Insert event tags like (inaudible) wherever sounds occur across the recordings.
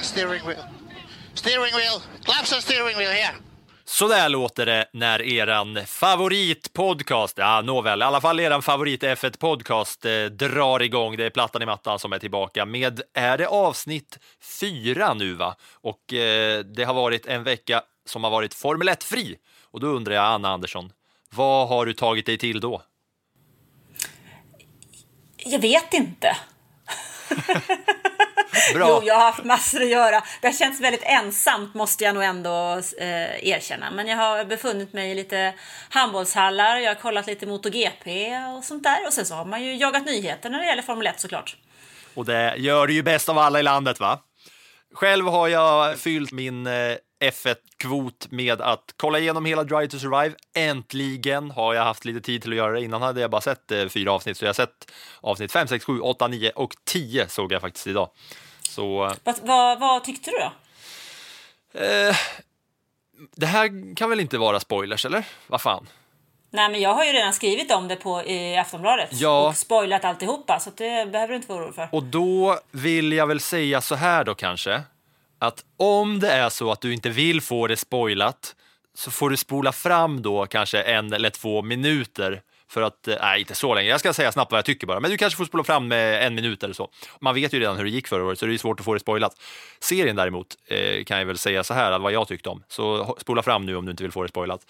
And steering wheel. Steering wheel, claps and steering wheel here. Så där låter det när eran favoritpodcast, ja nåväl, i alla fall eran favorit F1 podcast eh, drar igång. Det är Plattan i mattan som är tillbaka med, är det avsnitt fyra nu va? Och eh, det har varit en vecka som har varit Formel 1-fri. Och då undrar jag, Anna Andersson, vad har du tagit dig till då? Jag vet inte. (laughs) (laughs) Bra. Jo, jag har haft massor att göra. Det har känts väldigt ensamt måste jag nog ändå eh, erkänna. Men jag har befunnit mig i lite handbollshallar, jag har kollat lite MotoGP och sånt där. Och sen så har man ju jagat nyheter när det gäller Formel 1 såklart. Och det gör du ju bäst av alla i landet, va? Själv har jag fyllt min eh, F1-kvot med att kolla igenom hela Drive to Survive. Äntligen har jag haft lite tid till att göra det. Innan hade jag bara sett eh, fyra avsnitt, så jag har sett avsnitt 5, 6, 7, 8, 9 och 10 såg jag faktiskt idag. Så eh, Vad, vad, vad tyckte du då? eh, det här kan väl inte vara spoilers, eller? Vad fan? Nej, men jag har ju redan skrivit om det på i Aftonbladet Ja. och spoilat alltihopa, så det behöver du inte vara orolig för. Och då vill jag väl säga så här då kanske, att om det är så att du inte vill få det spoilat så får du spola fram då kanske en eller två minuter för att, eh, nej inte så länge, jag ska säga snabbt vad jag tycker bara, men du kanske får spola fram med en minut eller så. Man vet ju redan hur det gick förra året så det är svårt att få det spoilat. Serien däremot eh, kan jag väl säga så här, vad jag tyckte om, så spola fram nu om du inte vill få det spoilat.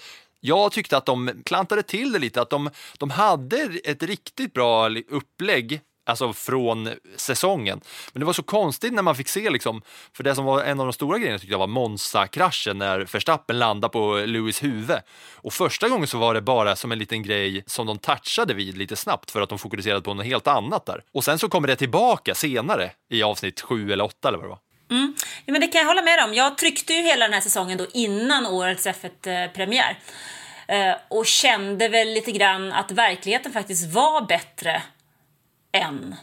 Jag tyckte att de klantade till det lite, att de, de hade ett riktigt bra upplägg alltså från säsongen. Men det var så konstigt när man fick se, liksom, för det som var en av de stora grejerna tyckte jag var Monza-kraschen när Verstappen landade på Lewis huvud. Och första gången så var det bara som en liten grej som de touchade vid lite snabbt för att de fokuserade på något helt annat där. Och sen så kommer det tillbaka senare i avsnitt sju eller åtta eller vad det var. Mm. Ja, men det kan jag hålla med om. Jag tryckte ju hela den här säsongen då innan årets F1-premiär. Eh, och kände väl lite grann att verkligheten faktiskt var bättre än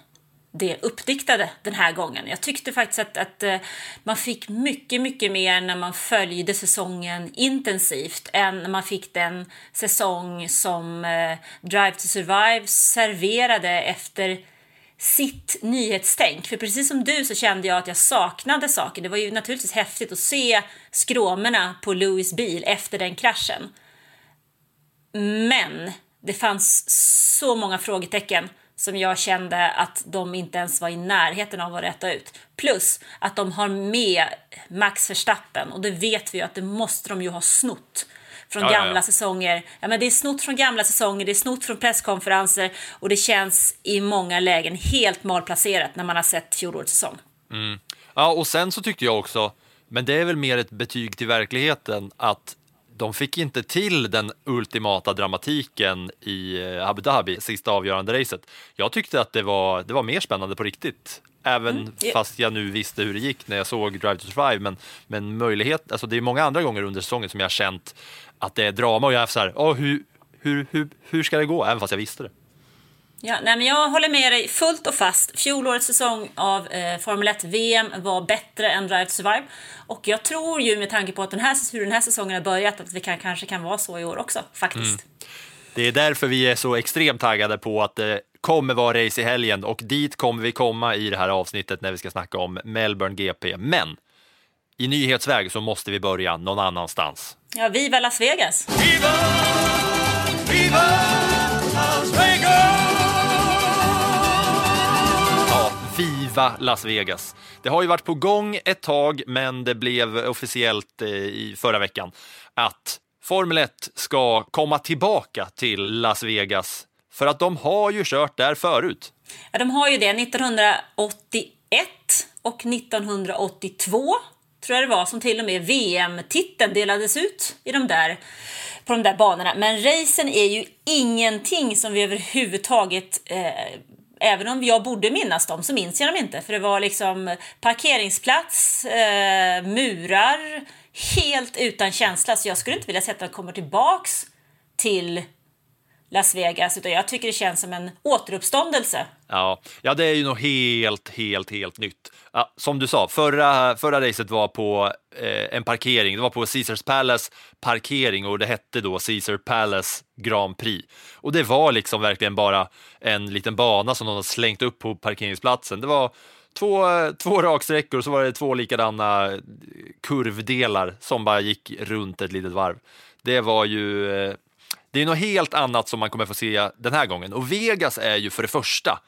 det uppdiktade den här gången. Jag tyckte faktiskt att, att eh, man fick mycket, mycket mer när man följde säsongen intensivt än när man fick den säsong som eh, Drive to Survive serverade efter sitt nyhetstänk. För precis som du så kände jag att jag saknade saker. Det var ju naturligtvis häftigt att se skråmorna på Louis bil efter den kraschen. Men det fanns så många frågetecken som jag kände att de inte ens var i närheten av att rätta ut. Plus att de har med Max Verstappen och det vet vi ju att det måste de ju ha snott från Ja, ja, ja. gamla säsonger. Ja, men det är snott från gamla säsonger, det är snott från presskonferenser och det känns i många lägen helt malplacerat när man har sett fjolårets säsong. Ja, och sen så tyckte jag också, men det är väl mer ett betyg till verkligheten, att de fick inte till den ultimata dramatiken i eh, Abu Dhabi, sista avgörande racet. Jag tyckte att det var, det var mer spännande på riktigt. Även ja. fast jag nu visste hur det gick när jag såg Drive to Survive. Men, men möjlighet, alltså det är många andra gånger under säsongen som jag har känt att det är drama och jag är så här, "Åh, hur, hur, hur, hur ska det gå? Även fast jag visste det. Ja, nej, men jag håller med dig fullt och fast. Fjolårets säsong av eh, Formel 1-VM var bättre än Drive to Survive. Och jag tror ju med tanke på att den här, hur den här säsongen har börjat att det kan, kanske kan vara så i år också, faktiskt. Det är därför vi är så extremt taggade på att det kommer vara race i helgen och dit kommer vi komma i det här avsnittet när vi ska snacka om Melbourne GP. Men i nyhetsväg så måste vi börja någon annanstans. Ja, viva Las Vegas! Viva, viva Viva Las Vegas. Det har ju varit på gång ett tag, men det blev officiellt eh, i förra veckan att Formel 1 ska komma tillbaka till Las Vegas för att de har ju kört där förut. Ja, de har ju det 1981 och 1982 tror jag det var, som till och med VM-titeln delades ut i de där, på de där banorna. Men racen är ju ingenting som vi överhuvudtaget eh, Även om jag borde minnas dem så minns jag dem inte för det var liksom parkeringsplats, eh, murar, helt utan känsla så jag skulle inte vilja säga att de kommer tillbaks till Las Vegas utan jag tycker det känns som en återuppståndelse. Ja, ja det är ju något helt, helt, helt nytt. Ja, som du sa, förra, förra racet var på eh, en parkering. Det var på Caesars Palace parkering och det hette då Caesar Palace Grand Prix. Och det var liksom verkligen bara en liten bana som någon har slängt upp på parkeringsplatsen. Det var två, två raksträckor och så var det två likadana eh, kurvdelar som bara gick runt ett litet varv. Det var ju eh, det är något helt annat som man kommer få se den här gången. Och Vegas är ju för det första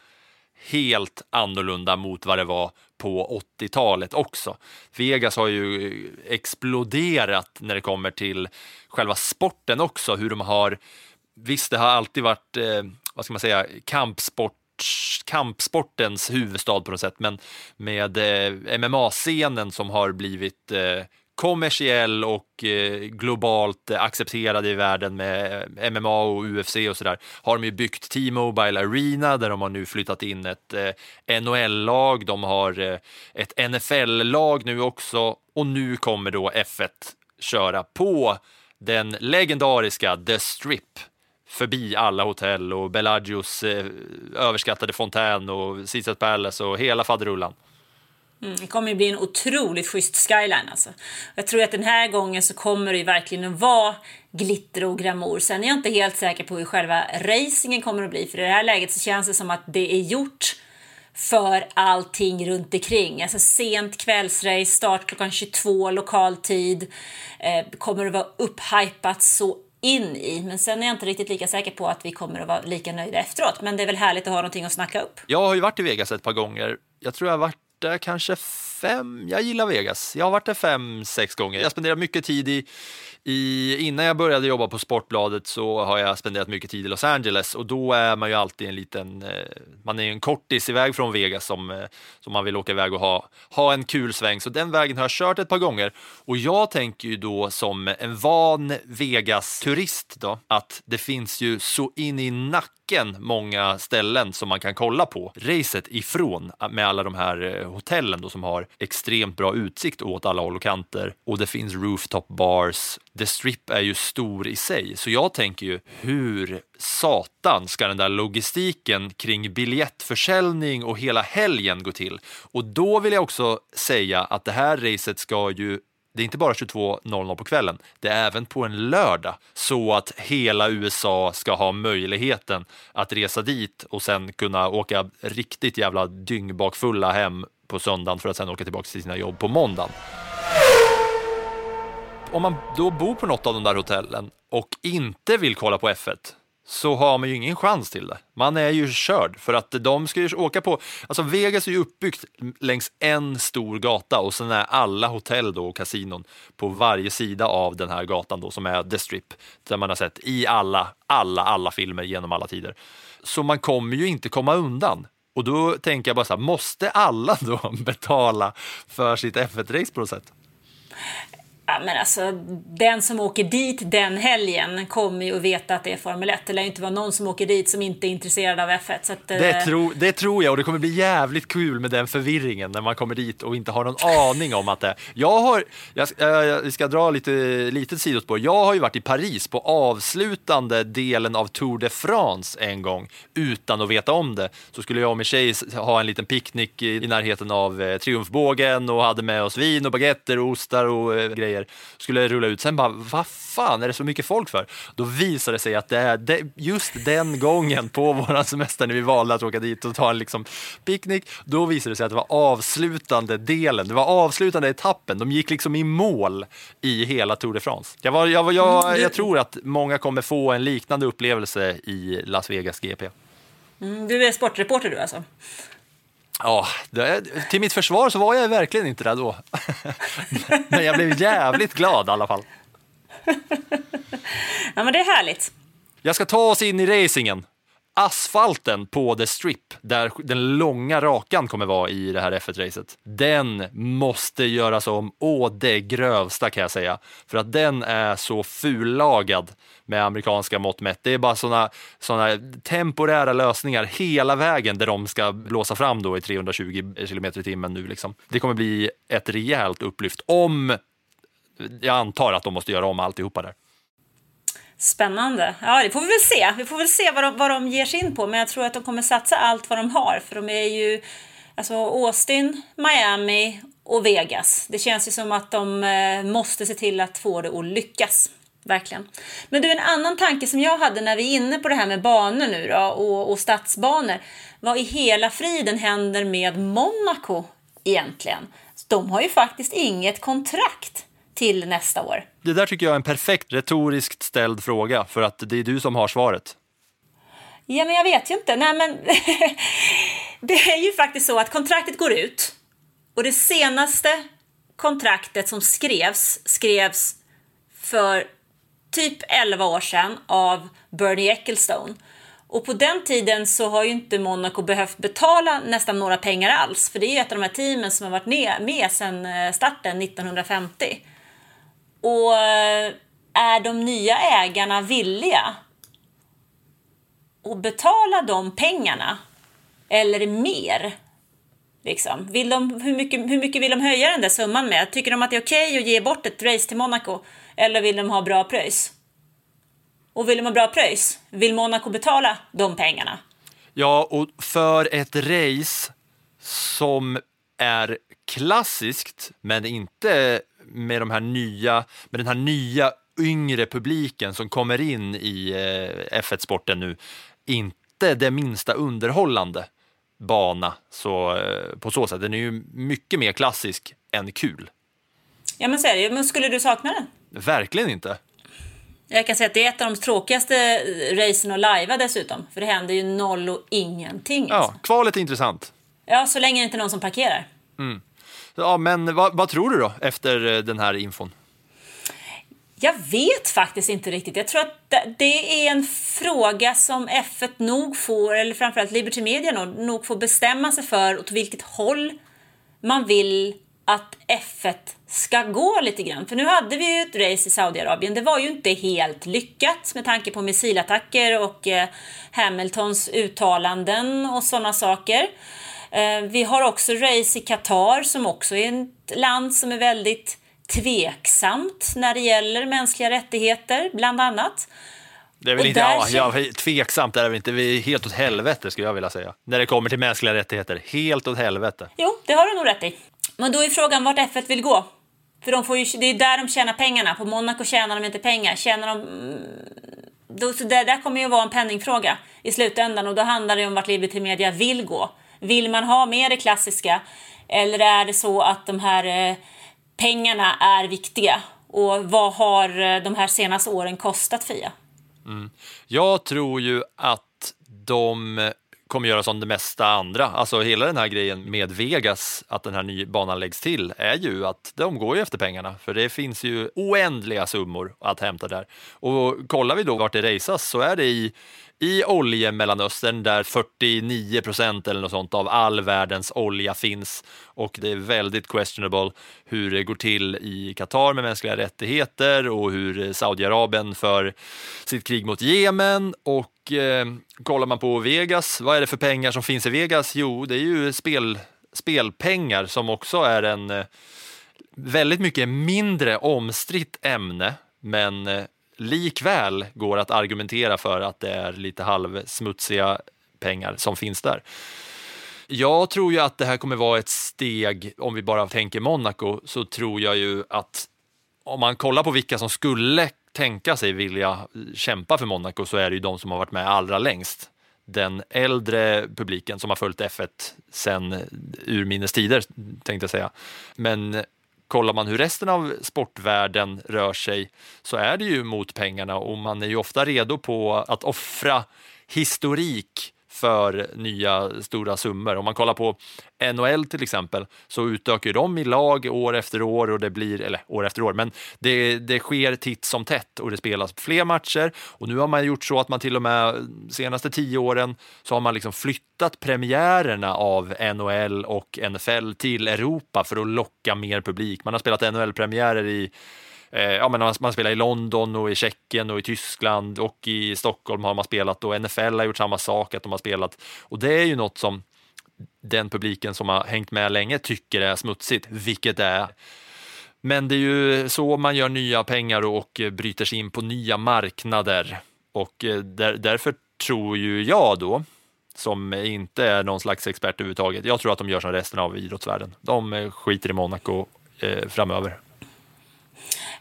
helt annorlunda mot vad det var på 80-talet också. Vegas har ju exploderat när det kommer till själva sporten också, hur de har Visst, det har alltid varit, eh, vad ska man säga, kampsport kampsportens huvudstad på något sätt, men med eh, MMA-scenen som har blivit eh, kommersiell och eh, globalt accepterad i världen med eh, MMA och UFC och sådär har de ju byggt T-Mobile Arena där de har nu flyttat in ett eh, NHL-lag, de har eh, ett NFL-lag nu också och nu kommer då F1 köra på den legendariska The Strip förbi alla hotell och Bellagios eh, överskattade fontän och Caesars Palace och hela faderullan. Mm, det kommer ju bli en otroligt schysst skyline alltså. Jag tror att den här gången så kommer det ju verkligen att vara glitter och glamour. Sen är jag inte helt säker på hur själva racingen kommer att bli. För i det här läget så känns det som att det är gjort för allting runt omkring. Alltså sent kvällsrace, start klockan 22 lokal tid. Eh, kommer att vara upphypat så in i. Men sen är jag inte riktigt lika säker på att vi kommer att vara lika nöjda efteråt. Men det är väl härligt att ha någonting att snacka upp. Jag har ju varit i Vegas ett par gånger. Jag tror jag har varit där kanske fem, jag gillar Vegas. Jag har varit där fem, sex gånger. Jag spenderar mycket tid i, i, innan jag började jobba på Sportbladet så har jag spenderat mycket tid i Los Angeles och då är man ju alltid en liten, eh, man är ju en kortis iväg från Vegas som, eh, som man vill åka iväg och ha, ha en kul sväng. Så den vägen har jag kört ett par gånger och jag tänker ju då som en van Vegas-turist då att det finns ju så in i nacken många ställen som man kan kolla på racet ifrån eh, med alla de här hotellen då som har extremt bra utsikt åt alla håll och kanter och det finns rooftop bars. The Strip är ju stor i sig, så jag tänker ju hur satan ska den där logistiken kring biljettförsäljning och hela helgen gå till? Och då vill jag också säga att det här racet ska ju det är inte bara 22.00 på kvällen, det är även på en lördag så att hela USA ska ha möjligheten att resa dit och sen kunna åka riktigt jävla dyngbakfulla hem på söndagen för att sen åka tillbaka till sina jobb på måndagen. Om man då bor på något av de där hotellen och inte vill kolla på F1 så har man ju ingen chans till det. Man är ju körd för att de ska ju åka på, alltså Vegas är ju uppbyggt längs en stor gata och sen är alla hotell då och kasinon på varje sida av den här gatan då som är The Strip, där man har sett i alla, alla, alla filmer genom alla tider. Så man kommer ju inte komma undan. Och då tänker jag bara så här, måste alla då (laughs) betala för sitt F1-race på något sätt? Ja, men alltså, den som åker dit den helgen kommer ju att veta att det är Formel 1. Det lär ju inte vara någon som åker dit som inte är intresserad av F1. Så att, det, eh... tro, det tror jag och det kommer bli jävligt kul med den förvirringen när man kommer dit och inte har någon aning om att det Jag har, jag, jag ska dra lite litet sidospår. Jag har ju varit i Paris på avslutande delen av Tour de France en gång utan att veta om det. Så skulle jag och min tjej ha en liten picknick i, närheten av eh, Triumfbågen och hade med oss vin och baguetter och ostar och eh, grejer grejer skulle rulla ut. Sen bara, vad fan är det så mycket folk för? Då visade det sig att det är just den gången på (laughs) våran semester när vi valde att åka dit och ta en liksom picknick, då visade det sig att det var avslutande delen, det var avslutande etappen. De gick liksom i mål i hela Tour de France. Jag, var, jag, jag, jag, jag tror att många kommer få en liknande upplevelse i Las Vegas GP. Mm, du är sportreporter du alltså? Ja, det, till mitt försvar så var jag verkligen inte det då. (laughs) Men jag blev jävligt glad i alla fall. Ja, men det är härligt. Jag ska ta oss in i racingen. Asfalten på The Strip, där den långa rakan kommer vara i det här F1-racet, den måste göras om å det grövsta kan jag säga. För att den är så fullagad med amerikanska mått mätt. Det är bara såna, såna temporära lösningar hela vägen där de ska blåsa fram då i 320 km i timmen nu. Liksom. Det kommer bli ett rejält upplyft om jag antar att de måste göra om alltihopa där. Spännande. Ja, det får vi väl se. Vi får väl se vad de, vad de ger sig in på. Men jag tror att de kommer satsa allt vad de har. För de är ju alltså Austin, Miami och Vegas. Det känns ju som att de eh, måste se till att få det att lyckas. Verkligen. Men du, en annan tanke som jag hade när vi är inne på det här med banor nu då och, och stadsbanor. Vad i hela friden händer med Monaco egentligen? De har ju faktiskt inget kontrakt till nästa år. Det där tycker jag är en perfekt retoriskt ställd fråga för att det är du som har svaret. Ja, men jag vet ju inte. Nej, men (laughs) det är ju faktiskt så att kontraktet går ut och det senaste kontraktet som skrevs skrevs för typ 11 år sedan av Bernie Ecclestone. Och på den tiden så har ju inte Monaco behövt betala nästan några pengar alls, för det är ju ett av de här teamen som har varit med sedan eh, starten 1950. Och eh, är de nya ägarna villiga att betala de pengarna? Eller mer? Liksom. Vill de, hur, mycket, hur mycket vill de höja den där summan med? Tycker de att det är okej okay att ge bort ett race till Monaco? Eller vill de ha bra pröjs? Och vill de ha bra pröjs? Vill Monaco betala de pengarna? Ja, och för ett race som är klassiskt, men inte med, de här nya, med den här nya yngre publiken som kommer in i eh, F1-sporten nu, inte det minsta underhållande bana så, eh, på så sätt. Den är ju mycket mer klassisk än kul. Ja, men så är det Men skulle du sakna den? Verkligen inte. Jag kan säga att det är ett av de tråkigaste racen att lajva dessutom. För det händer ju noll och ingenting. Ja, alltså. kvalet är intressant. Ja, så länge det inte är någon som parkerar. Mm. Ja, men vad, vad, tror du då efter eh, den här infon? Jag vet faktiskt inte riktigt. Jag tror att det är en fråga som F1 nog får, eller framförallt Liberty Media nog, nog får bestämma sig för åt vilket håll man vill att F1 ska gå lite grann. För nu hade vi ju ett race i Saudiarabien. Det var ju inte helt lyckat med tanke på missilattacker och eh, Hamiltons uttalanden och sådana saker. Eh, vi har också race i Qatar som också är ett land som är väldigt tveksamt när det gäller mänskliga rättigheter, bland annat. Det är väl inte, ja, ja, tveksamt är det inte, vi är helt åt helvete skulle jag vilja säga. När det kommer till mänskliga rättigheter, helt åt helvete. Jo, det har du nog rätt i. Men då är frågan vart F1 vill gå. För de får ju, det är där de tjänar pengarna. På Monaco tjänar de inte pengar. Tjänar de... Mm, då, så det där kommer ju vara en penningfråga i slutändan och då handlar det om vart Liberty Media vill gå. Vill man ha med det klassiska eller är det så att de här eh, pengarna är viktiga? Och vad har eh, de här senaste åren kostat Fia? Mm. Jag tror ju att de eh, kommer göra som det mesta andra. Alltså hela den här grejen med Vegas, att den här nya banan läggs till, är ju att de går ju efter pengarna. För det finns ju oändliga summor att hämta där. Och kollar vi då vart det raceas så är det i i oljemellanöstern där 49 procent eller något sånt av all världens olja finns och det är väldigt questionable hur det går till i Qatar med mänskliga rättigheter och hur Saudiarabien för sitt krig mot Jemen och eh, kollar man på Vegas, vad är det för pengar som finns i Vegas? Jo, det är ju spel, spelpengar som också är en eh, väldigt mycket mindre omstritt ämne men eh, likväl går att argumentera för att det är lite halvsmutsiga pengar som finns där. Jag tror ju att det här kommer vara ett steg, om vi bara tänker Monaco, så tror jag ju att om man kollar på vilka som skulle tänka sig vilja kämpa för Monaco så är det ju de som har varit med allra längst. Den äldre publiken som har följt F1 sen urminnes tider, tänkte jag säga. Men kollar man hur resten av sportvärlden rör sig så är det ju mot pengarna. Och man är ju ofta redo på att offra historik för nya stora summor. Om man kollar på NHL till exempel så utökar de i lag år efter år och det blir, eller år efter år, men det, det sker titt som tätt och det spelas fler matcher och nu har man gjort så att man till och med senaste tio åren så har man liksom flyttat premiärerna av NHL och NFL till Europa för att locka mer publik. Man har spelat NHL-premiärer i Eh, ja, men man, man spelar i London och i Tjeckien och i Tyskland och i Stockholm har man spelat och NFL har gjort samma sak, att de har spelat. Och det är ju något som den publiken som har hängt med länge tycker är smutsigt, vilket det är. Men det är ju så man gör nya pengar och bryter sig in på nya marknader. Och eh, där, därför tror ju jag då, som inte är någon slags expert överhuvudtaget, jag tror att de gör som resten av idrottsvärlden. De eh, skiter i Monaco eh, framöver.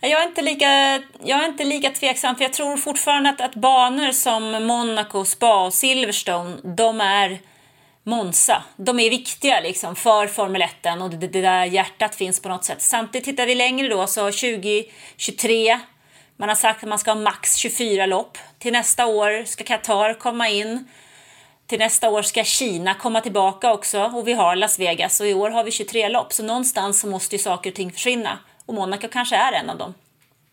Jag är inte lika, jag är inte lika tveksam, för jag tror fortfarande att, att banor som Monaco, Spa och Silverstone, de är Monza. De är viktiga liksom för Formel 1 och det, det där hjärtat finns på något sätt. Samtidigt tittar vi längre då, så 2023, man har sagt att man ska ha max 24 lopp. Till nästa år ska Qatar komma in. Till nästa år ska Kina komma tillbaka också och vi har Las Vegas och i år har vi 23 lopp. Så någonstans så måste ju saker och ting försvinna. Och Monaco kanske är en av dem.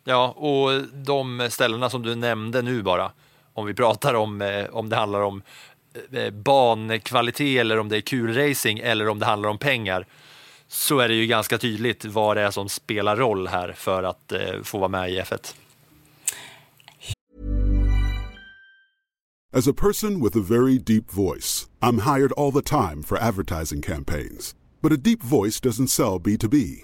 Ja, och de ställena som du nämnde nu bara, om vi pratar om, eh, om det handlar om eh, bankvalitet eller om det är kul racing eller om det handlar om pengar, så är det ju ganska tydligt vad det är som spelar roll här för att eh, få vara med i F1. As a person with a very deep voice, I'm hired all the time for advertising campaigns. But a deep voice doesn't sell B2B,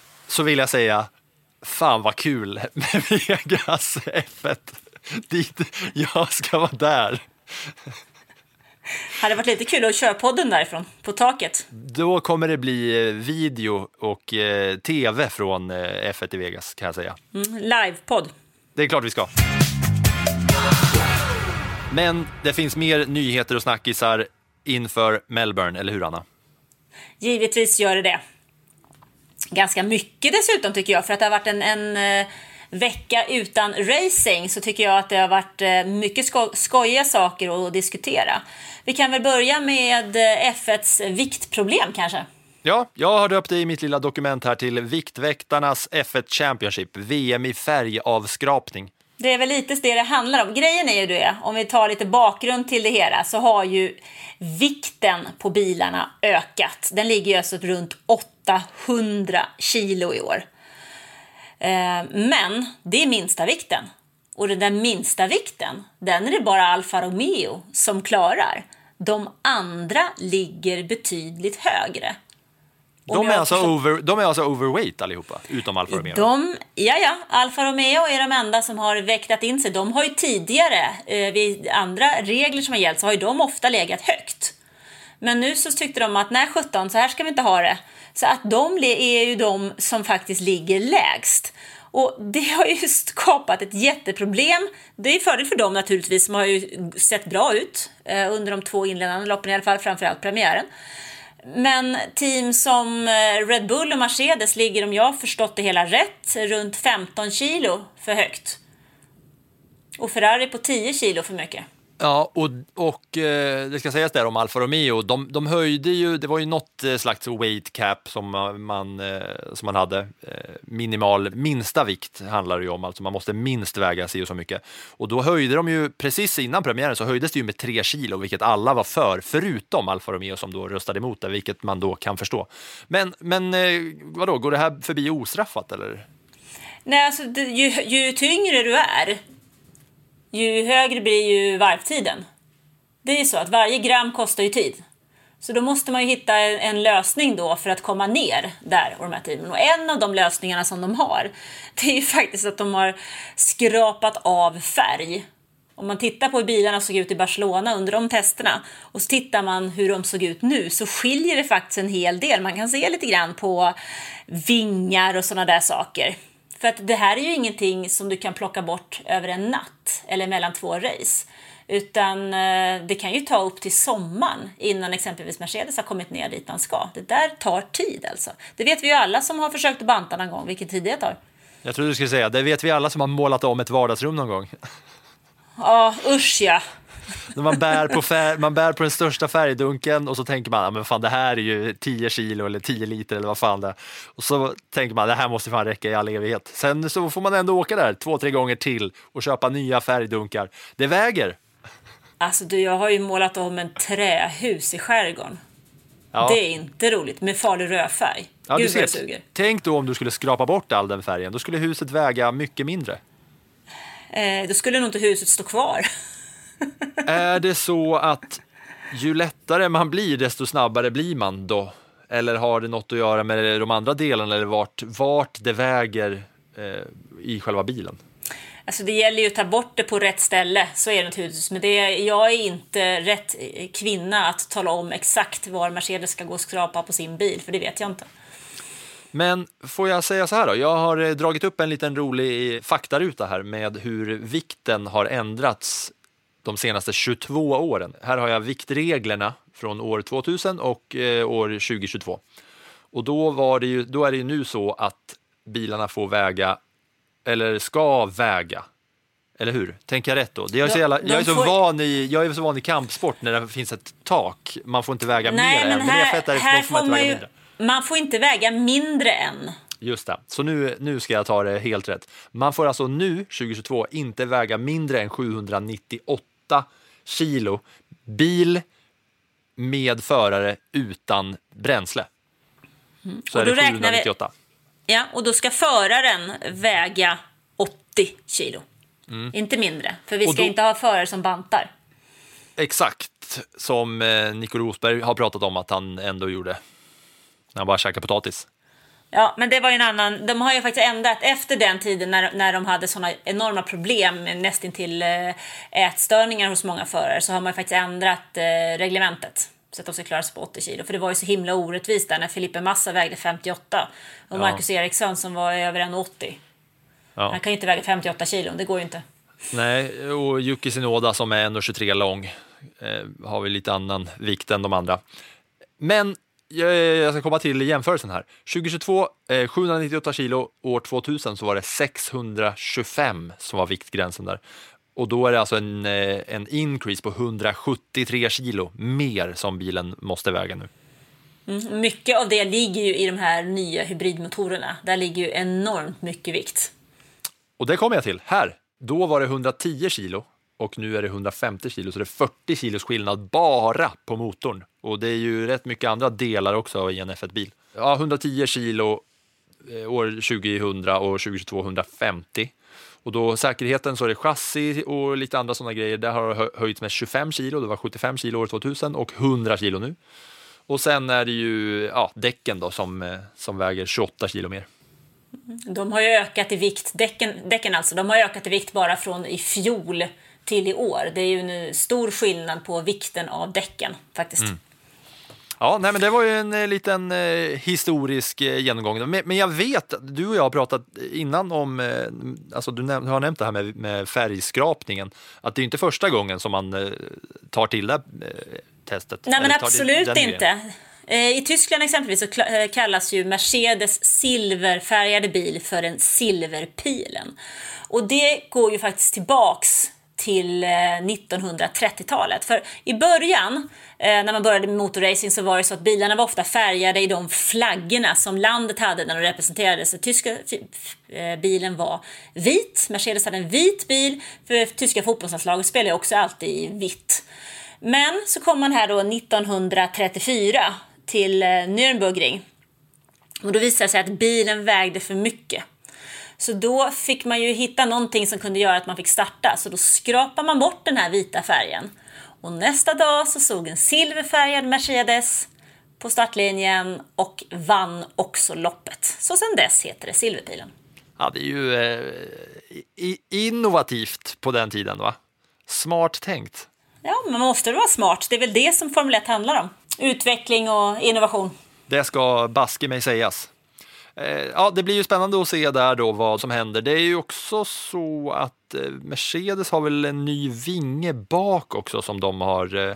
så vill jag säga, fan vad kul med (laughs) Vegas F1. Dit jag ska vara där. Hade varit lite kul att köra podden därifrån, på taket. Då kommer det bli eh, video och eh, tv från eh, F1 i Vegas kan jag säga. Mm, Livepodd. Det är klart vi ska. Men det finns mer nyheter och snackisar inför Melbourne, eller hur Anna? Givetvis gör det det. Ganska mycket dessutom tycker jag, för att det har varit en, en eh, vecka utan racing så tycker jag att det har varit eh, mycket sko skojiga saker att diskutera. Vi kan väl börja med eh, F1s viktproblem kanske? Ja, jag har döpt det i mitt lilla dokument här till Viktväktarnas F1 Championship, VM i färgavskrapning. Det är väl lite det det handlar om. Grejen är ju det, om vi tar lite bakgrund till det hela, så har ju vikten på bilarna ökat. Den ligger ju alltså runt 800 kilo i år. Eh, men det är minsta vikten. Och den där minsta vikten, den är det bara Alfa Romeo som klarar. De andra ligger betydligt högre. De är, alltså förstått- over, de är alltså overweight allihopa, utom Alfa Romeo. De, ja, ja, Alfa Romeo är de enda som har väktat in sig. De har ju tidigare, eh, vid andra regler som har gällt, så har ju de ofta legat högt. Men nu så tyckte de att nej 17, så här ska vi inte ha det. Så att de är ju de som faktiskt ligger lägst. Och det har ju (laughs) skapat ett jätteproblem. Det är fördel för dem naturligtvis, som har ju sett bra ut eh, under de två inledande loppen, i alla fall framförallt premiären. Men team som eh, Red Bull och Mercedes ligger, om jag förstått det hela rätt, runt 15 kilo för högt. Och Ferrari på 10 kilo för mycket. Ja, och, och eh, det ska sägas där om Alfa Romeo, de, de höjde ju, det var ju något eh, slags weight cap som man, eh, som man hade. Eh, Minimal, minsta vikt handlar det ju om, alltså man måste minst väga sig och så mycket. Och då höjde de ju, precis innan premiären så höjdes det ju med tre kilo, vilket alla var för, förutom Alfa Romeo som då röstade emot det, vilket man då kan förstå. Men, men eh, vadå, går det här förbi ostraffat eller? Nej, alltså det, ju, ju tyngre du är, ju högre blir ju varvtiden. Det är ju så att varje gram kostar ju tid. Så då måste man ju hitta en, lösning då för att komma ner där och de här tiden. Och en av de lösningarna som de har, (laughs) det är ju faktiskt att de har skrapat av färg. Om man tittar på hur bilarna såg ut i Barcelona under de testerna och så tittar man hur de såg ut nu så skiljer det faktiskt en hel del. Man kan se lite grann på vingar och sådana där saker. För att det här är ju ingenting som du kan plocka bort över en natt eller mellan två race. Utan eh, det kan ju ta upp till sommaren innan exempelvis Mercedes har kommit ner dit man ska. Det där tar tid alltså. Det vet vi ju alla som har försökt banta någon gång, vilken tid det tar. Jag trodde du skulle säga, det vet vi alla som har målat om ett vardagsrum någon gång. Ja, usch ja. När man bär, på fär, man bär på den största färgdunken och så tänker man, men fan det här är ju 10 kilo eller 10 liter eller vad fan det är. Och så tänker man, det här måste fan räcka i all evighet. Sen så får man ändå åka där två, tre gånger till och köpa nya färgdunkar. Det väger. Alltså du, jag har ju målat om en trähus i skärgården. Ja. Det är inte roligt med farlig rödfärg. Ja, du Gud det ser. suger. Tänk då om du skulle skrapa bort all den färgen, då skulle huset väga mycket mindre. Eh, då skulle nog inte huset stå kvar. (laughs) Är det så att ju lättare man blir, desto snabbare blir man då? Eller har det något att göra med de andra delarna eller vart, vart det väger eh, i själva bilen? Alltså det gäller ju att ta bort det på rätt ställe, så är det naturligtvis. Men det, jag är inte rätt kvinna att tala om exakt var Mercedes ska gå och skrapa på sin bil, för det vet jag inte. Men får jag säga så här då? Jag har eh, dragit upp en liten rolig faktaruta här med hur vikten har ändrats de senaste 22 åren. Här har jag viktreglerna från år 2000 och eh, år 2022. Och då, var det ju, då är det ju nu så att bilarna får väga, eller ska väga, eller hur? Tänker jag rätt då? Det är så jävla, jag, är så van i, jag är så van i kampsport när det finns ett tak. Man får inte väga Nej, mer men än. här, F1 är det- här får man man väga ju... mindre. Man får inte väga mindre än. Just det, så nu, nu ska jag ta det helt rätt. Man får alltså nu, 2022, inte väga mindre än 798 kilo bil med förare utan bränsle. Så Mm. Och är då det räknar vi- 798. Ja, och då ska föraren väga 80 kilo. Inte mindre, för vi Mm. Ska då- inte ha förare som bantar. Exakt som eh, Nico Rosberg har pratat om att han ändå gjorde när han bara käkade potatis. Ja, men det var ju en annan. De har ju faktiskt ändrat efter den tiden när, när de hade såna enorma problem nästintill eh, ätstörningar hos många förare så har man faktiskt ändrat eh, reglementet så att de ska klara sig på 80 kilo. För det var ju så himla orättvist där när Felipe Massa vägde 58 och Ja. Marcus Eriksson som var över 1,80. Ja. Han kan ju inte väga 58 kilo, det går ju inte. Nej, och Yuki Tsunoda som är 1,23 lång eh, har vi lite annan vikt än de andra. Men jag, ska komma till jämförelsen här. 2022, eh, 798 kilo. År 2000 så var det 625 som var viktgränsen där. Och då är det alltså en, eh, en increase på 173 kilo mer som bilen måste väga nu. Mycket av det ligger ju i de här nya hybridmotorerna. Där ligger ju enormt mycket vikt. Och det kommer jag till. Här, då var det 110 kilo och nu är det 150 kilo, så det är 40 kilos skillnad bara på motorn. Och det är ju rätt mycket andra delar också i en F1-bil. Ja, 110 kilo eh, år 2000 och 2022 150. Och då säkerheten så är det chassi och lite andra sådana grejer. Där har det höjts med 25 kilo, det var 75 kilo år 2000 och 100 kilo nu. Och sen är det ju ja, däcken då som, eh, som väger 28 kilo mer. De har ju ökat i vikt, däcken, däcken alltså, de har ökat i vikt bara från i fjol till i år. Det är ju en stor skillnad på vikten av däcken faktiskt. Ja, nej, men det var ju en eh, liten eh, historisk eh, genomgång. Men, men jag vet, du och jag har pratat innan om, eh, alltså du näm- har nämnt det här med, med färgskrapningen, att det är inte första gången som man eh, tar till det eh, testet. Nej men absolut inte. I Tyskland exempelvis så kallas ju Mercedes silverfärgade bil för en silverpilen. Och det går ju faktiskt tillbaks till eh, 1930-talet. För i början, eh, när man började med motorracing, så var det så att bilarna var ofta färgade i de flaggorna som landet hade när de representerades. Tyska eh, bilen var vit, Mercedes hade en vit bil, för tyska fotbollslandslaget spelade också alltid i vitt. Men så kom man här då 1934 till Nürnbergring och då visade det sig att bilen vägde för mycket. Så då fick man ju hitta någonting som kunde göra att man fick starta. Så då skrapade man bort den här vita färgen. Och nästa dag så såg en silverfärgad Mercedes på startlinjen och vann också loppet. Så sen dess heter det Silverpilen. Ja, det är ju eh, innovativt på den tiden, va? Smart tänkt. Ja, man måste vara smart. Det är väl det som Formel 1 handlar om. Utveckling och innovation. Det ska baske mig sägas. Eh, ja, det blir ju spännande att se där då vad som händer. Det är ju också så att eh, Mercedes har väl en ny vinge bak också som de har, eh,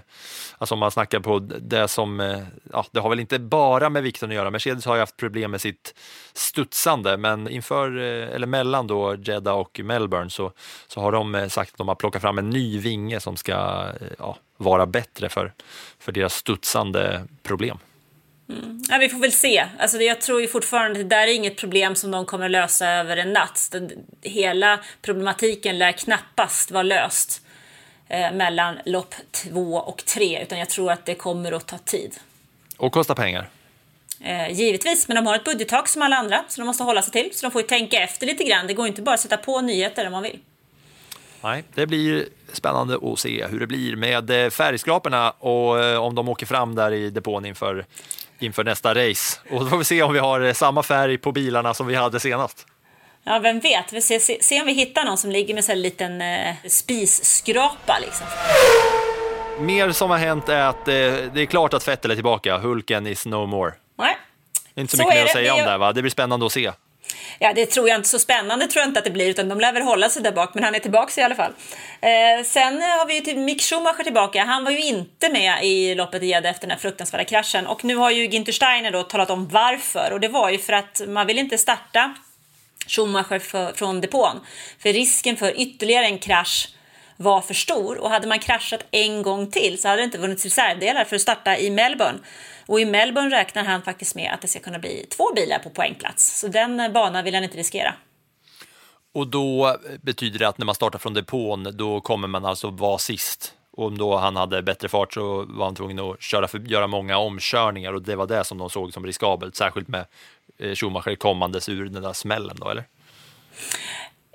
alltså om man snackar på det som, eh, ja, det har väl inte bara med vikten att göra. Mercedes har ju haft problem med sitt studsande, men inför, eh, eller mellan då Jeddah och Melbourne så, så har de eh, sagt att de har plockat fram en ny vinge som ska eh, ja, vara bättre för, för deras studsande problem. Ja, vi får väl se. Alltså, jag tror ju fortfarande att det där är inget problem som de kommer lösa över en natt. Den, hela problematiken lär knappast vara löst eh, mellan lopp två och tre, utan jag tror att det kommer att ta tid. Och kostar pengar. Eh, givetvis, men de har ett budgettak som alla andra, så de måste hålla sig till. Så de får tänka efter lite grann. Det går inte bara att sätta på nyheter om man vill. Nej, det blir spännande att se hur det blir med eh, färgskraporna och eh, om de åker fram där i depån inför, inför nästa race. Och då får vi se om vi har eh, samma färg på bilarna som vi hade senast. Ja, vem vet? Vi ser, se, se om vi hittar någon som ligger med här en liten eh, spisskrapa liksom. Mer som har hänt är att eh, det är klart att Vettel är tillbaka. Hulken is no more. Nej. Inte så, Så mycket mer att säga om det, va? Det blir spännande att se. Ja, det tror jag inte så spännande tror jag inte att det blir, utan de lär väl hålla sig där bak, men han är tillbaka i alla fall. Eh, sen har vi ju till Mick Schumacher tillbaka. Han var ju inte med i loppet i Jeddah efter den här fruktansvärda kraschen och nu har ju Ginter Steiner då talat om varför och det var ju för att man vill inte starta Schumacher för, från depån. För risken för ytterligare en krasch var för stor och hade man kraschat en gång till så hade det inte funnits reservdelar för att starta i Melbourne. Och i Melbourne räknar han faktiskt med att det ska kunna bli två bilar på poängplats. Så den banan vill han inte riskera. Och då betyder det att när man startar från depån, då kommer man alltså vara sist. Och om då han hade bättre fart så var han tvungen att köra för, göra många omkörningar och det var det som de såg som riskabelt, särskilt med eh, Schumacher kommandes ur den där smällen då, eller?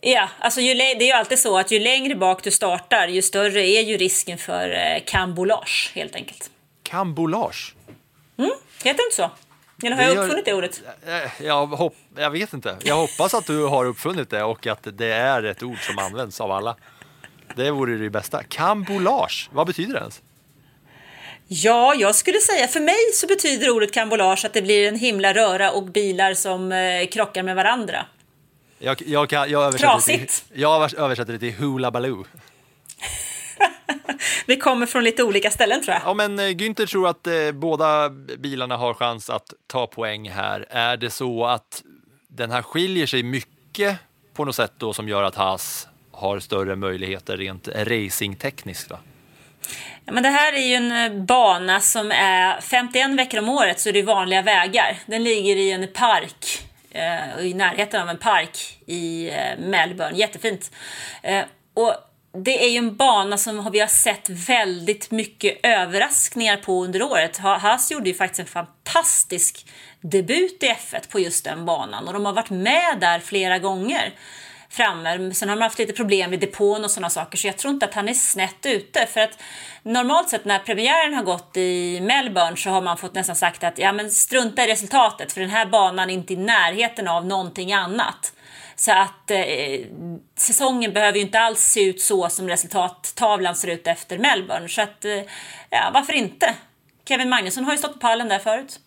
Ja, alltså ju, det är ju alltid så att ju längre bak du startar, ju större är ju risken för eh, kambolage helt enkelt. Kambolage? Heter det inte så? Eller har Det jag uppfunnit det ordet? Eh, Jag, hopp, jag vet inte. Jag hoppas att du har uppfunnit det och att det är ett ord som används av alla. Det vore det bästa. Kambolage, vad betyder det ens? Ja, jag skulle säga för mig så betyder ordet kambolage att det blir en himla röra och bilar som eh, krockar med varandra. Jag, jag, kan, jag, översätter det till, jag översätter det till Hula Baloo. (laughs) Vi kommer från lite olika ställen tror jag. Ja, men eh, Günther tror att eh, båda bilarna har chans att ta poäng här. Är det så att den här skiljer sig mycket på något sätt då som gör att Haas har större möjligheter rent racingtekniskt? Då? Ja, men det här är ju en eh, bana som är 51 veckor om året så är det vanliga vägar. Den ligger i en park, eh, i närheten av en park i eh, Melbourne. Jättefint. Eh, och det är ju en bana som vi har sett väldigt mycket överraskningar på under året. Haas gjorde ju faktiskt en fantastisk debut i F1 på just den banan och de har varit med där flera gånger framme. Sen har de haft lite problem med depån och sådana saker så jag tror inte att han är snett ute. För att normalt sett när premiären har gått i Melbourne så har man fått nästan sagt att ja men strunta i resultatet för den här banan är inte i närheten av någonting annat. Så att eh, säsongen behöver ju inte alls se ut så som resultattavlan ser ut efter Melbourne. Så att, eh, ja varför inte? Kevin Magnusson har ju stått på pallen där förut.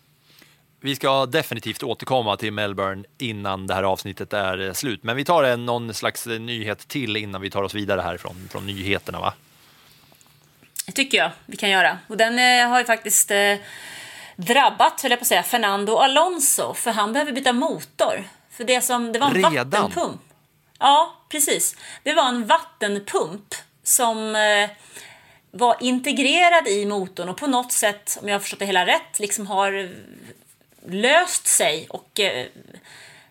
Vi ska definitivt återkomma till Melbourne innan det här avsnittet är eh, slut. Men vi tar en, någon slags eh, nyhet till innan vi tar oss vidare härifrån från nyheterna. Va? Det tycker jag vi kan göra. Och den eh, har ju faktiskt eh, drabbat, höll jag på att säga, Fernando Alonso. För han behöver byta motor. För det, som, det var en Redan? vattenpump. Ja, precis. Det var en vattenpump som eh, var integrerad i motorn och på något sätt, om jag har förstått det hela rätt, liksom har löst sig och eh,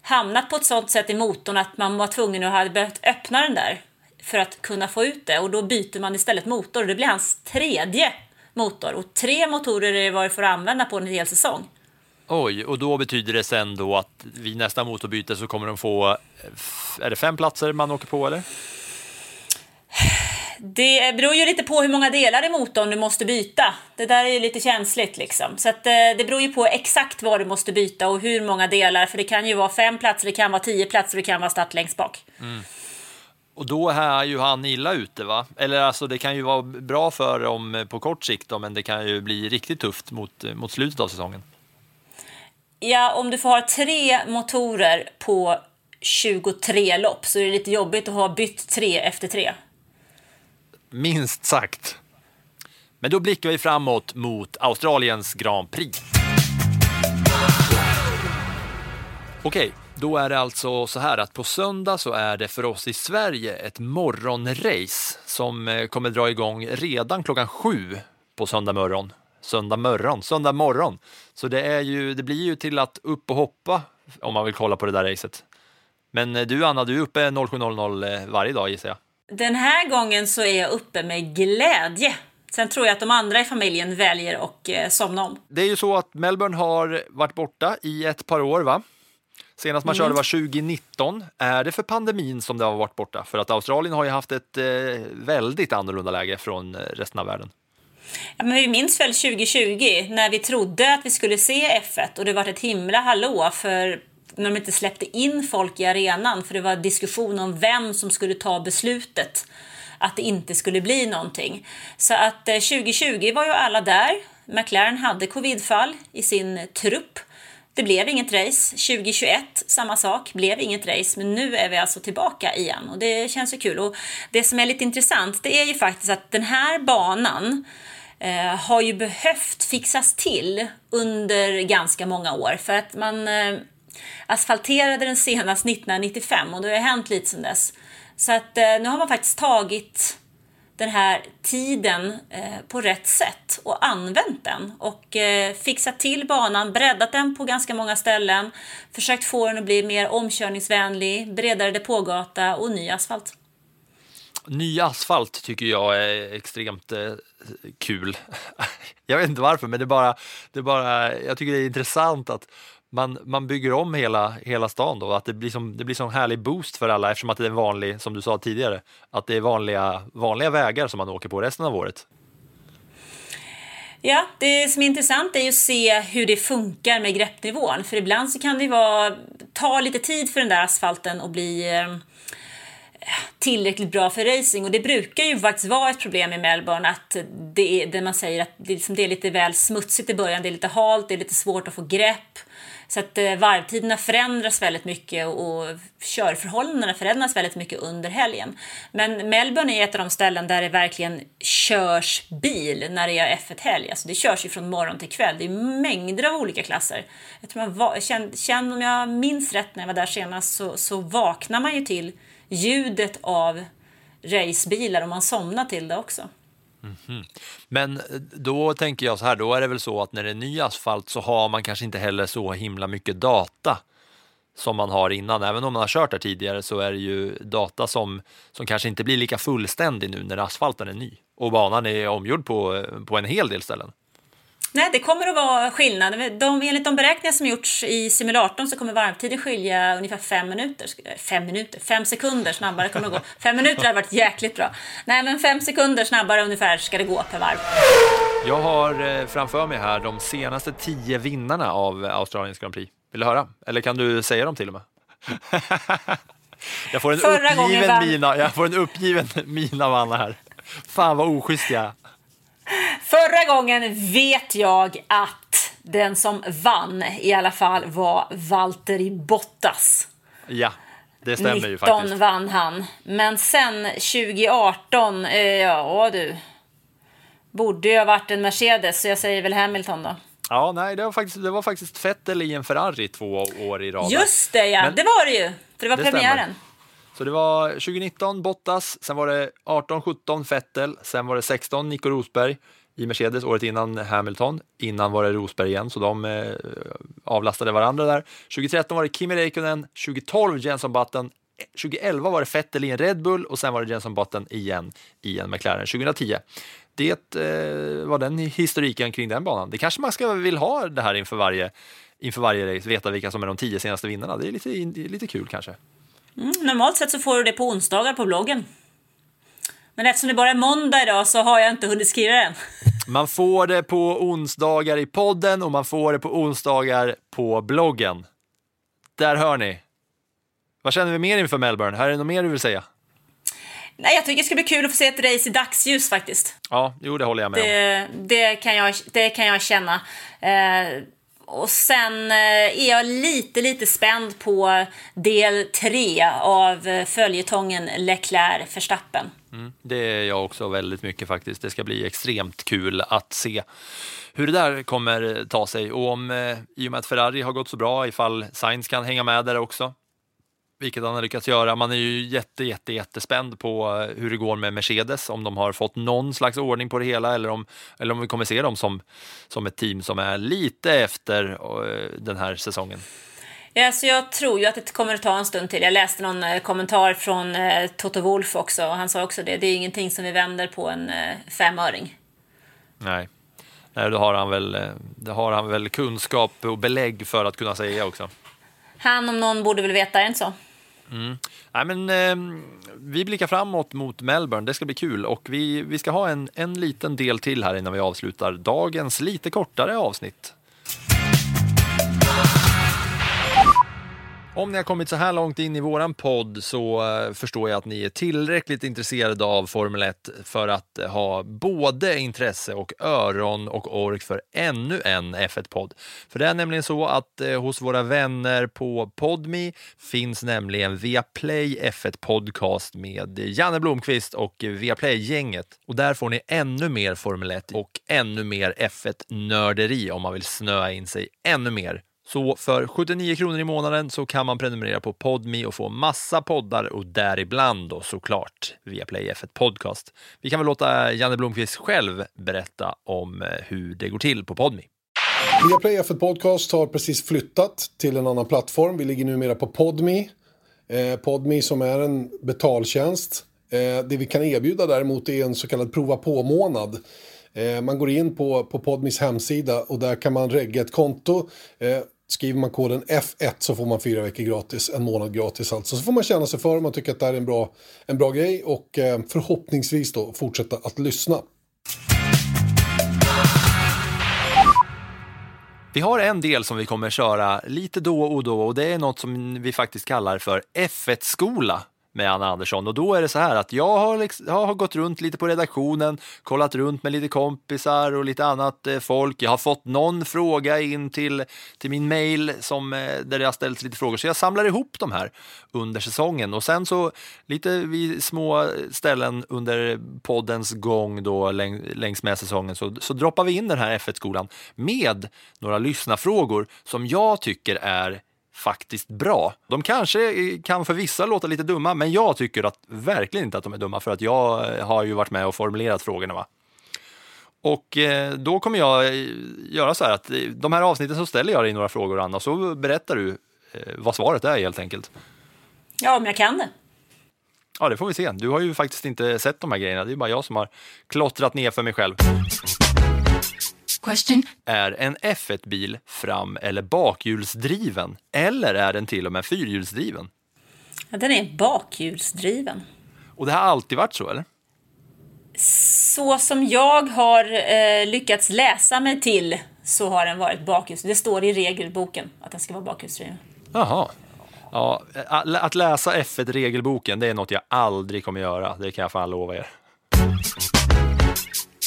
hamnat på ett sånt sätt i motorn att man var tvungen att ha behövt öppna den där för att kunna få ut det och då byter man istället motor. Det blir hans tredje motor och tre motorer är vad du får använda på en hel säsong. Oj, och då betyder det sen då att vid nästa motorbyte så kommer de få, eh, är det fem platser man åker på eller? Det beror ju lite på hur många delar i motorn du måste byta. Det där är ju lite känsligt liksom. Så att, eh, det beror ju på exakt vad du måste byta och hur många delar. För det kan ju vara fem platser, det kan vara tio platser, det kan vara start längst bak. Och då är ju han illa ute va? Eller alltså det kan ju vara bra för dem på kort sikt då, men det kan ju bli riktigt tufft mot, mot slutet av säsongen. Ja, om du får ha tre motorer på 23 lopp så är det lite jobbigt att ha bytt tre efter tre. Minst sagt. Men då blickar vi framåt mot Australiens Grand Prix. Okej, då är det alltså så här att på söndag så är det för oss i Sverige ett morgonrace som eh, kommer dra igång redan klockan sju på söndag morgon. Söndag morgon, söndag morgon. Så det, är ju, det blir ju till att upp och hoppa om man vill kolla på det där racet. Men eh, du Anna, du är uppe 07.00 eh, varje dag gissar jag. Den här gången så är jag uppe med glädje. Sen tror jag att de andra i familjen väljer att eh, somna om. Det är ju så att Melbourne har varit borta i ett par år, va? Senast man körde var 2019. Är det för pandemin som det har varit borta? För att Australien har ju haft ett eh, väldigt annorlunda läge från resten av världen. Ja, men vi minns väl 2020 när vi trodde att vi skulle se F1 och det var ett himla hallå för när de inte släppte in folk i arenan för det var diskussion om vem som skulle ta beslutet att det inte skulle bli någonting. Så att eh, 2020 var ju alla där. McLaren hade covidfall i sin trupp. Det blev inget race. 2021, samma sak, blev inget race. Men nu är vi alltså tillbaka igen och det känns ju kul. Och det som är lite intressant, det är ju faktiskt att den här banan eh, har ju behövt fixas till under ganska många år för att man eh, asfalterade den senast 1995 och det har hänt lite sedan dess. Så att eh, nu har man faktiskt tagit den här tiden eh, på rätt sätt och använt den och eh, fixat till banan, breddat den på ganska många ställen, försökt få den att bli mer omkörningsvänlig, bredare depågata och ny asfalt. Ny asfalt tycker jag är extremt eh, kul. (laughs) jag vet inte varför, men det är bara, det är bara, jag tycker det är intressant att man, man bygger om hela, hela stan då, att det blir som det blir som härlig boost för alla eftersom att det är vanlig, som du sa tidigare, att det är vanliga, vanliga vägar som man åker på resten av året. Ja, det som är intressant är ju att se hur det funkar med greppnivån. För ibland så kan det vara, ta lite tid för den där asfalten att bli eh, tillräckligt bra för racing. Och det brukar ju faktiskt vara ett problem i Melbourne att det är det man säger att det, liksom, det är lite väl smutsigt i början. Det är lite halt, det är lite svårt att få grepp. Så att eh, varvtiderna förändras väldigt mycket och körförhållandena förändras väldigt mycket under helgen. Men Melbourne är ett av de ställen där det verkligen körs bil när det är F1-helg. Alltså det körs ju från morgon till kväll. Det är mängder av olika klasser. Jag tror man va- känn, känn om jag minns rätt när jag var där senast så, så vaknar man ju till ljudet av racebilar och man somnar till det också. Mhm. Men eh, då tänker jag så här, då är det väl så att när det är ny asfalt så har man kanske inte heller så himla mycket data som man har innan. Även om man har kört där tidigare så är det ju data som, som kanske inte blir lika fullständig nu när asfalten är ny och banan är omgjord på, eh, på en hel del ställen. Nej, det kommer att vara skillnad. De, enligt de beräkningar som gjorts i simulatorn så kommer varvtiden skilja ungefär fem minuter. Fem minuter? Fem sekunder snabbare kommer det gå. (laughs) Fem minuter har varit jäkligt bra. Nej, men fem sekunder snabbare ungefär ska det gå per varv. Jag har eh, framför mig här de senaste tio vinnarna av Australiens Grand Prix. Vill du höra? Eller kan du säga dem till och med? (laughs) jag, får en Förra uppgiven mina, jag får en uppgiven mina av Anna här. Fan vad oschysst jag är. Förra gången vet jag att den som vann i alla fall var Valtteri Bottas. Ja, det stämmer ju 19 faktiskt. vann han. Men sen 2018, eh, ja du. Borde ju ha varit en Mercedes, så jag säger väl Hamilton då. Ja, nej, det var faktiskt, det var faktiskt Vettel i en Ferrari två år i rad. Just det ja, Men- det var det ju. För det var Det stämmer. Så det var 2019 Bottas, sen var det 18-17 Vettel, sen var det 16 Nico Rosberg i Mercedes, året innan Hamilton. Innan var det Rosberg igen, så de eh, avlastade varandra där. 2013 var det Kimi Räikkönen, 2012 Jenson Button, 2011 var det Vettel i en Red Bull och sen var det Jenson Button igen i en McLaren 2010. Det eh, var den historiken kring den banan. Det kanske man ska vill ha det här inför varje, inför varje race, veta vilka som är de tio senaste vinnarna. Det är lite, lite kul kanske. Mm, normalt sett så får du det på onsdagar på bloggen. Men eftersom det bara är måndag idag så har jag inte hunnit skriva den. (laughs) Man får det på onsdagar i podden och man får det på onsdagar på bloggen. Där hör ni. Vad känner vi mer inför Melbourne? Här är det något mer du vill säga? Nej, jag tycker det ska bli kul att få se ett race i dagsljus faktiskt. Ja, jo, det håller jag med om. Det, det, kan, jag, det kan jag känna. Eh, och sen eh, är jag lite, lite spänd på del tre av följetongen Leclerc-Verstappen. Mm, det är jag också väldigt mycket faktiskt. Det ska bli extremt kul att se hur det där kommer ta sig och om, eh, i och med att Ferrari har gått så bra, ifall Sainz kan hänga med där också vilket han har lyckats göra. Man är ju jätte, jätte, jättespänd på eh, hur det går med Mercedes, om de har fått någon slags ordning på det hela eller om, eller om vi kommer se dem som, som ett team som är lite efter uh, den här säsongen. Ja, så jag tror ju att det kommer att ta en stund till. Jag läste någon uh, kommentar från Toto Wolf också och han sa också det. Det är ingenting som vi vänder på en femöring. Nej. Nej, då har han väl, det har han väl kunskap och belägg för att kunna säga också. Han om någon borde väl veta, är det inte så? Mm. Nej, men, eh, vi blickar framåt mot Melbourne, det ska bli kul och vi, vi ska ha en, en liten del till här innan vi avslutar dagens lite kortare avsnitt. Om ni har kommit så här långt in i våran podd så eh, förstår jag att ni är tillräckligt intresserade av Formel 1 för att eh, ha både intresse och öron och ork för ännu en F1-podd. För det är nämligen så att eh, hos våra vänner på Podmi finns nämligen Viaplay F1 Podcast med Janne Blomqvist och Viaplay-gänget. Och där får ni ännu mer Formel 1 och ännu mer F1-nörderi om man vill snöa in sig ännu mer så för 79 kronor i månaden så kan man prenumerera på Podmi och få massa poddar och däribland då såklart via Play F1 Podcast. Vi kan väl låta Janne Blomqvist själv berätta om eh, hur det går till på Podmi. Viaplay F1 Podcast har precis flyttat till en annan plattform. Vi ligger numera på Podmi. Eh, Podmi som är en betaltjänst. Eh, det vi kan erbjuda däremot är en så kallad prova på-månad. Eh, man går in på, på Podmis hemsida och där kan man regga ett konto. Eh, Skriver man koden F1 så får man fyra veckor gratis, en månad gratis alltså. Så får man känna sig för om man tycker att det här är en bra, en bra grej och eh, förhoppningsvis då fortsätta att lyssna. Vi har en del som vi kommer köra lite då och då och det är något som vi faktiskt kallar för F1-skola med Anna Andersson. Och då är det så här att jag har, liksom, jag har gått runt lite på redaktionen, kollat runt med lite kompisar och lite annat eh, folk. Jag har fått någon fråga in till, till min mail som, eh, där det har ställts lite frågor. Så jag samlar ihop de här under säsongen. Och sen så lite vid små ställen under poddens gång då läng, längs med säsongen så, så droppar vi in den här F1-skolan med några lyssnarfrågor som jag tycker är faktiskt bra. De kanske kan för vissa låta lite dumma, men jag tycker att verkligen inte att de är dumma för att jag har ju varit med och formulerat frågorna. Va? Och eh, då kommer jag göra så här att de här avsnitten så ställer jag dig några frågor Anna, så berättar du eh, vad svaret är helt enkelt. Ja, om jag kan det. Ja, det får vi se. Du har ju faktiskt inte sett de här grejerna. Det är bara jag som har klottrat ner för mig själv. Question. Är en F1-bil fram eller bakhjulsdriven? Eller är den till och med fyrhjulsdriven? Ja, den är bakhjulsdriven. Och det har alltid varit så, eller? Så som jag har eh, lyckats läsa mig till så har den varit bakhjulsdriven. Det står i regelboken att den ska vara bakhjulsdriven. Jaha. Ja, att läsa F1-regelboken, det är något jag aldrig kommer göra. Det kan jag fan lova er.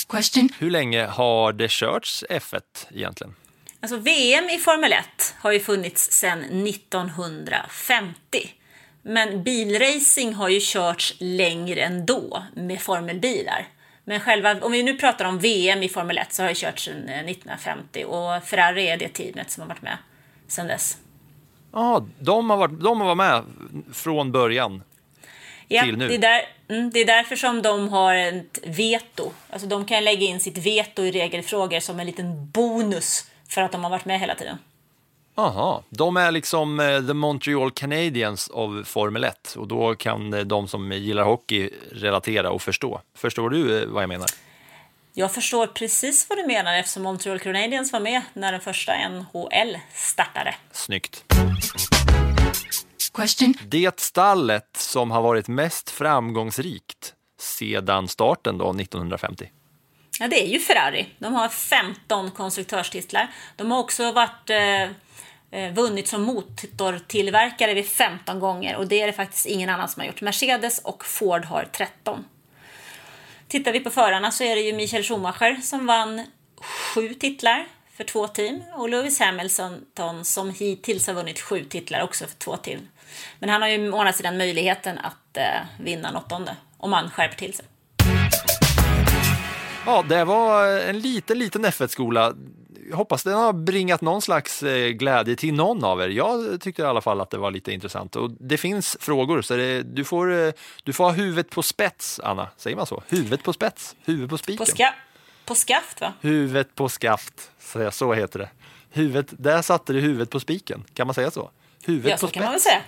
Question. Hur länge har det körts F1 egentligen? Alltså VM i Formel 1 har ju funnits sedan 1950. Men bilracing har ju körts längre än då med formelbilar. Men själva, om vi nu pratar om VM i Formel 1 så har det körts sedan 1950 eh, och Ferrari är det teamet som har varit med sedan dess. Ja, de har varit, de har varit med från början. Ja, till nu. Det är, där, mm, det är därför som de har ett veto. Alltså de kan lägga in sitt veto i regelfrågor som en liten bonus för att de har varit med hela tiden. Aha, de är liksom eh, the Montreal Canadiens av Formel 1 och då kan eh, de som gillar hockey relatera och förstå. Förstår du eh, vad jag menar? Jag förstår precis vad du menar eftersom Montreal Canadiens var med när den första NHL startade. Snyggt. Question. Det stallet som har varit mest framgångsrikt sedan starten då 1950. Ja, det är ju Ferrari. De har 15 konstruktörstitlar. De har också varit, eh, eh, vunnit som motortillverkare vid 15 gånger och det är det faktiskt ingen annan som har gjort. Mercedes och Ford har 13. Tittar vi på förarna så är det ju Michael Schumacher som vann sju titlar för två team och Lewis Hamilton som hittills har vunnit sju titlar också för två team. Men han har ju å andra sidan möjligheten att eh, vinna en åttonde om han skärper till sig. Ja, det var en liten, liten F1-skola. Jag hoppas den har bringat någon slags eh, glädje till någon av er. Jag tyckte i alla fall att det var lite intressant. Och det finns frågor, så det, du, får, eh, du får ha huvudet på spets, Anna. Säger man så? Huvudet på spets? Huvudet på spiken? På, ska på skaft va? Huvudet på skaft, så, så heter det. Huvudet, där satte du huvudet på spiken, kan man säga så? Huvudet Ja, så på kan man väl spets. säga.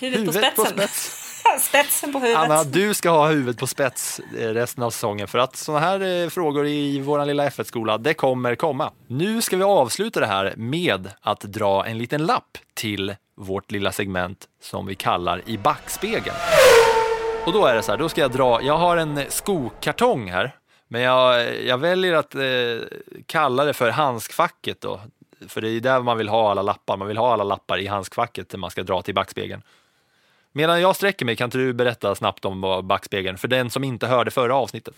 Huvudet, Huvudet på på spetsen. spets. (laughs) Spetsen på huvudet. Anna, du ska ha huvudet på spets eh, resten av säsongen för att sådana här eh, frågor i vår lilla F1-skola, det kommer komma. Nu ska vi avsluta det här med att dra en liten lapp till vårt lilla segment som vi kallar i backspegeln. Och då är det så här, då ska jag dra, jag har en skokartong här, men jag, jag väljer att eh, kalla det för handskfacket då. För det är där man vill ha alla lappar, man vill ha alla lappar i handskfacket när man ska dra till backspegeln. Medan jag sträcker mig kan inte du berätta snabbt om backspegeln, för den som inte hörde förra avsnittet.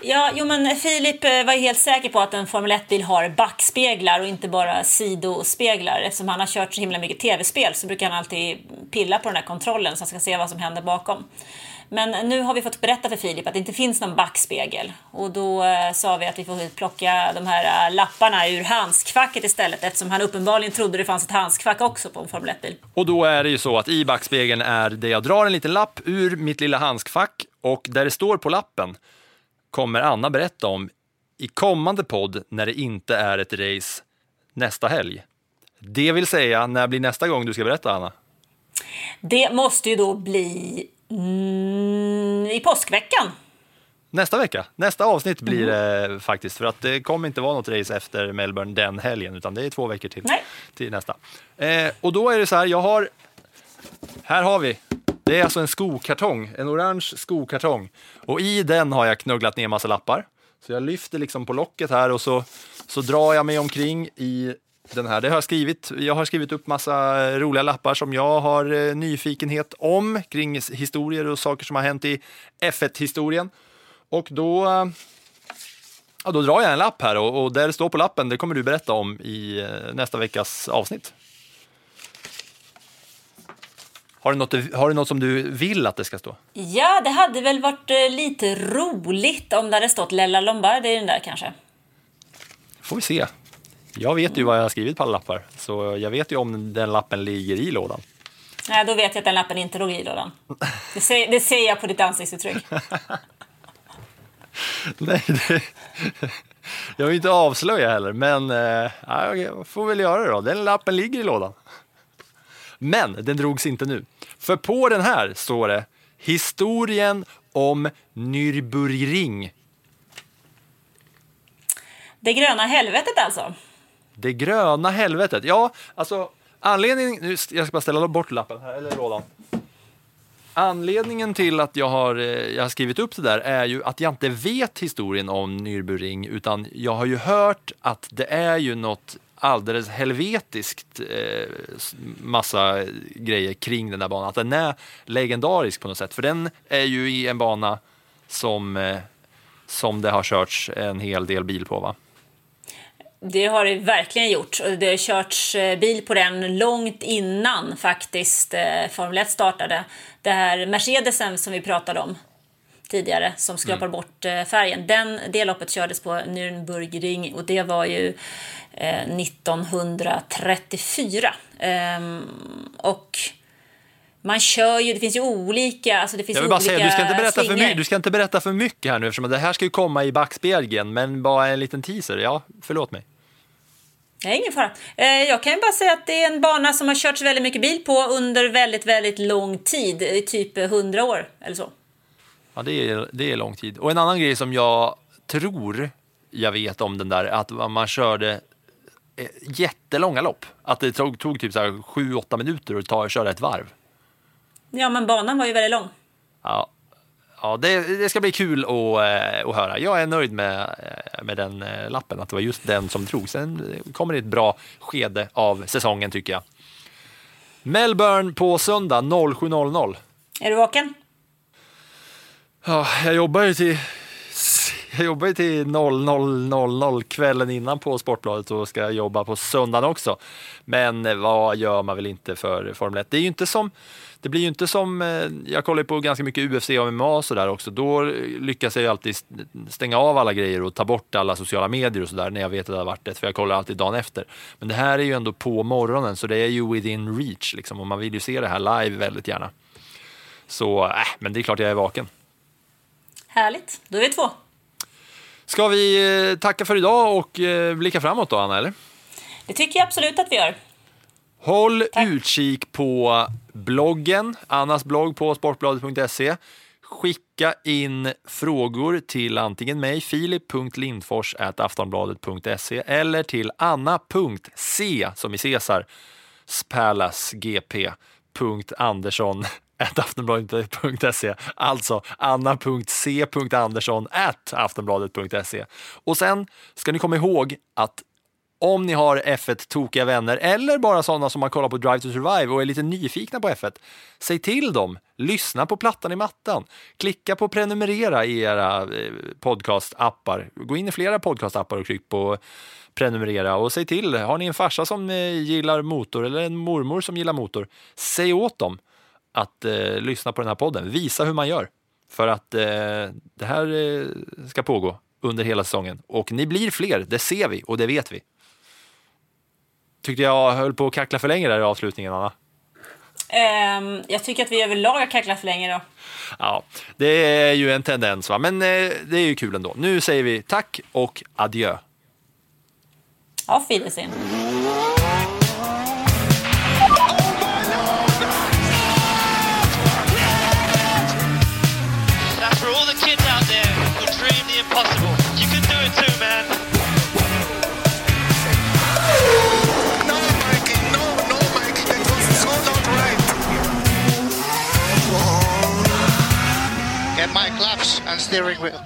Ja, jo men Filip eh, var ju helt säker på att en Formel 1-bil har backspeglar och inte bara sidospeglar. Eftersom han har kört så himla mycket tv-spel så brukar han alltid pilla på den här kontrollen så han ska se vad som händer bakom. Men nu har vi fått berätta för Filip att det inte finns någon backspegel. Och då eh, sa vi att vi får plocka de här eh, lapparna ur handskfacket istället eftersom han uppenbarligen trodde det fanns ett handskfack också på en Formel 1-bil. Och då är det ju så att i backspegeln är det jag drar en liten lapp ur mitt lilla handskfack och där det står på lappen kommer Anna berätta om i kommande podd när det inte är ett race nästa helg. Det vill säga, när blir nästa gång du ska berätta Anna? Det måste ju då bli mm, i påskveckan. Nästa vecka. Nästa avsnitt blir det faktiskt, för att det kommer inte vara något race efter Melbourne den helgen, utan det är två veckor till, Nej. till nästa. Eh, och då är det så här, jag har, här har vi, det är alltså en skokartong, en orange skokartong. Och i den har jag knugglat ner massa lappar. Så jag lyfter liksom på locket här och så, så drar jag mig omkring i den här. Det har jag skrivit. Jag har skrivit upp massa roliga lappar som jag har eh, nyfikenhet om kring historier och saker som har hänt i F1-historien. Och då, eh, ja, då drar jag en lapp här och, och där det står på lappen, det kommer du berätta om i eh, nästa veckas avsnitt. Har du, något, har du något som du vill att det ska stå? Ja, det hade väl varit lite roligt om det hade stått Lella Lombardi i den där kanske. får vi se. Jag vet ju vad jag har skrivit på alla lappar, så jag vet ju om den lappen ligger i lådan. Nej, då vet jag att den lappen inte låg i lådan. Det ser, det ser jag på ditt ansiktsuttryck. (laughs) Nej, det, (laughs) jag vill inte avslöja heller, men eh, ja, jag får väl göra det då. Den lappen ligger i lådan. Men den drogs inte nu. För på den här står det Historien om Nürburgring. Det gröna helvetet alltså. Det gröna helvetet. Ja, alltså anledningen... Nu, jag ska bara ställa bort lappen här, eller lådan. Anledningen till att jag har, eh, jag har skrivit upp det där är ju att jag inte vet historien om Nürburgring utan jag har ju hört att det är ju något alldeles helvetiskt eh, massa grejer kring den där banan. Att den är legendarisk på något sätt. För den är ju i en bana som, eh, som det har körts en hel del bil på va? Det har det verkligen gjort. Det har körts eh, bil på den långt innan faktiskt eh, Formel 1 startade. Det här Mercedesen som vi pratade om tidigare som skrapar bort eh, färgen. Den, det loppet kördes på Nürnbergring och det var ju eh, 1934. Ehm, och Man kör ju, det finns ju olika, alltså det finns Jag vill bara olika säga, du ska, inte berätta för mycket, du ska inte berätta för mycket här nu eftersom det här ska ju komma i backspegeln, men bara en liten teaser. Ja, förlåt mig. Nej, ingen fara. Eh, Jag kan ju bara säga att det är en bana som har körts väldigt mycket bil på under väldigt, väldigt lång tid, typ 100 år eller så. Ja, det är, det är lång tid. Och en annan grej som jag tror jag vet om den där, att man körde eh, jättelånga lopp. Att det tog, tog typ 7-8 minuter att ta, köra ett varv. Ja, men banan var ju väldigt lång. Ja, ja det, det ska bli kul att, eh, att höra. Jag är nöjd med, eh, med den eh, lappen, att det var just den som drogs. Sen kommer det ett bra skede av säsongen tycker jag. Melbourne på söndag 07.00. Är du vaken? Ja, jag jobbar ju till (laughs) jag jobbar ju till 00.00 kvällen innan på Sportbladet och ska jobba på söndagen också. Men vad gör man väl inte för Formel 1? Det är ju inte som, det blir ju inte som, eh, jag kollar på ganska mycket UFC och MMA och sådär också. Då lyckas jag ju alltid stänga av alla grejer och ta bort alla sociala medier och sådär när jag vet att det har varit ett, för jag kollar alltid dagen efter. Men det här är ju ändå på morgonen så det är ju within reach liksom och man vill ju se det här live väldigt gärna. Så, äh, men det är klart jag är vaken. Härligt, då är vi två. Ska vi eh, tacka för idag och eh, blicka framåt då, Anna? Eller? Det tycker jag absolut att vi gör. Håll utkik på bloggen, Annas blogg på sportbladet.se. Skicka in frågor till antingen mig, filip.lindfors aftonbladet.se eller till anna.c, som i Cesar, spalasgp.andersson aftonbladet.se alltså anna.c.andersson aftonbladet.se och sen ska ni komma ihåg att om ni har F1 tokiga vänner eller bara sådana som har kollat på Drive to Survive och är lite nyfikna på F1, säg till dem, lyssna på plattan i mattan, klicka på prenumerera i era eh, podcastappar, gå in i flera podcastappar och tryck på prenumerera. Och säg till, har ni en farsa som eh, gillar motor eller en mormor som gillar motor, säg åt dem att eh, lyssna på den här podden, visa hur man gör för att eh, det här eh, ska pågå under hela säsongen. Och ni blir fler, det ser vi och det vet vi. Tyckte jag höll på att kackla för länge där i avslutningen, Anna. Ehm, jag tycker att vi överlag har kacklat för länge då. Ja, det är ju en tendens, va? men eh, det är ju kul ändå. Nu säger vi tack och adjö. Auf Wiedersehen. Get my clubs and steering wheel.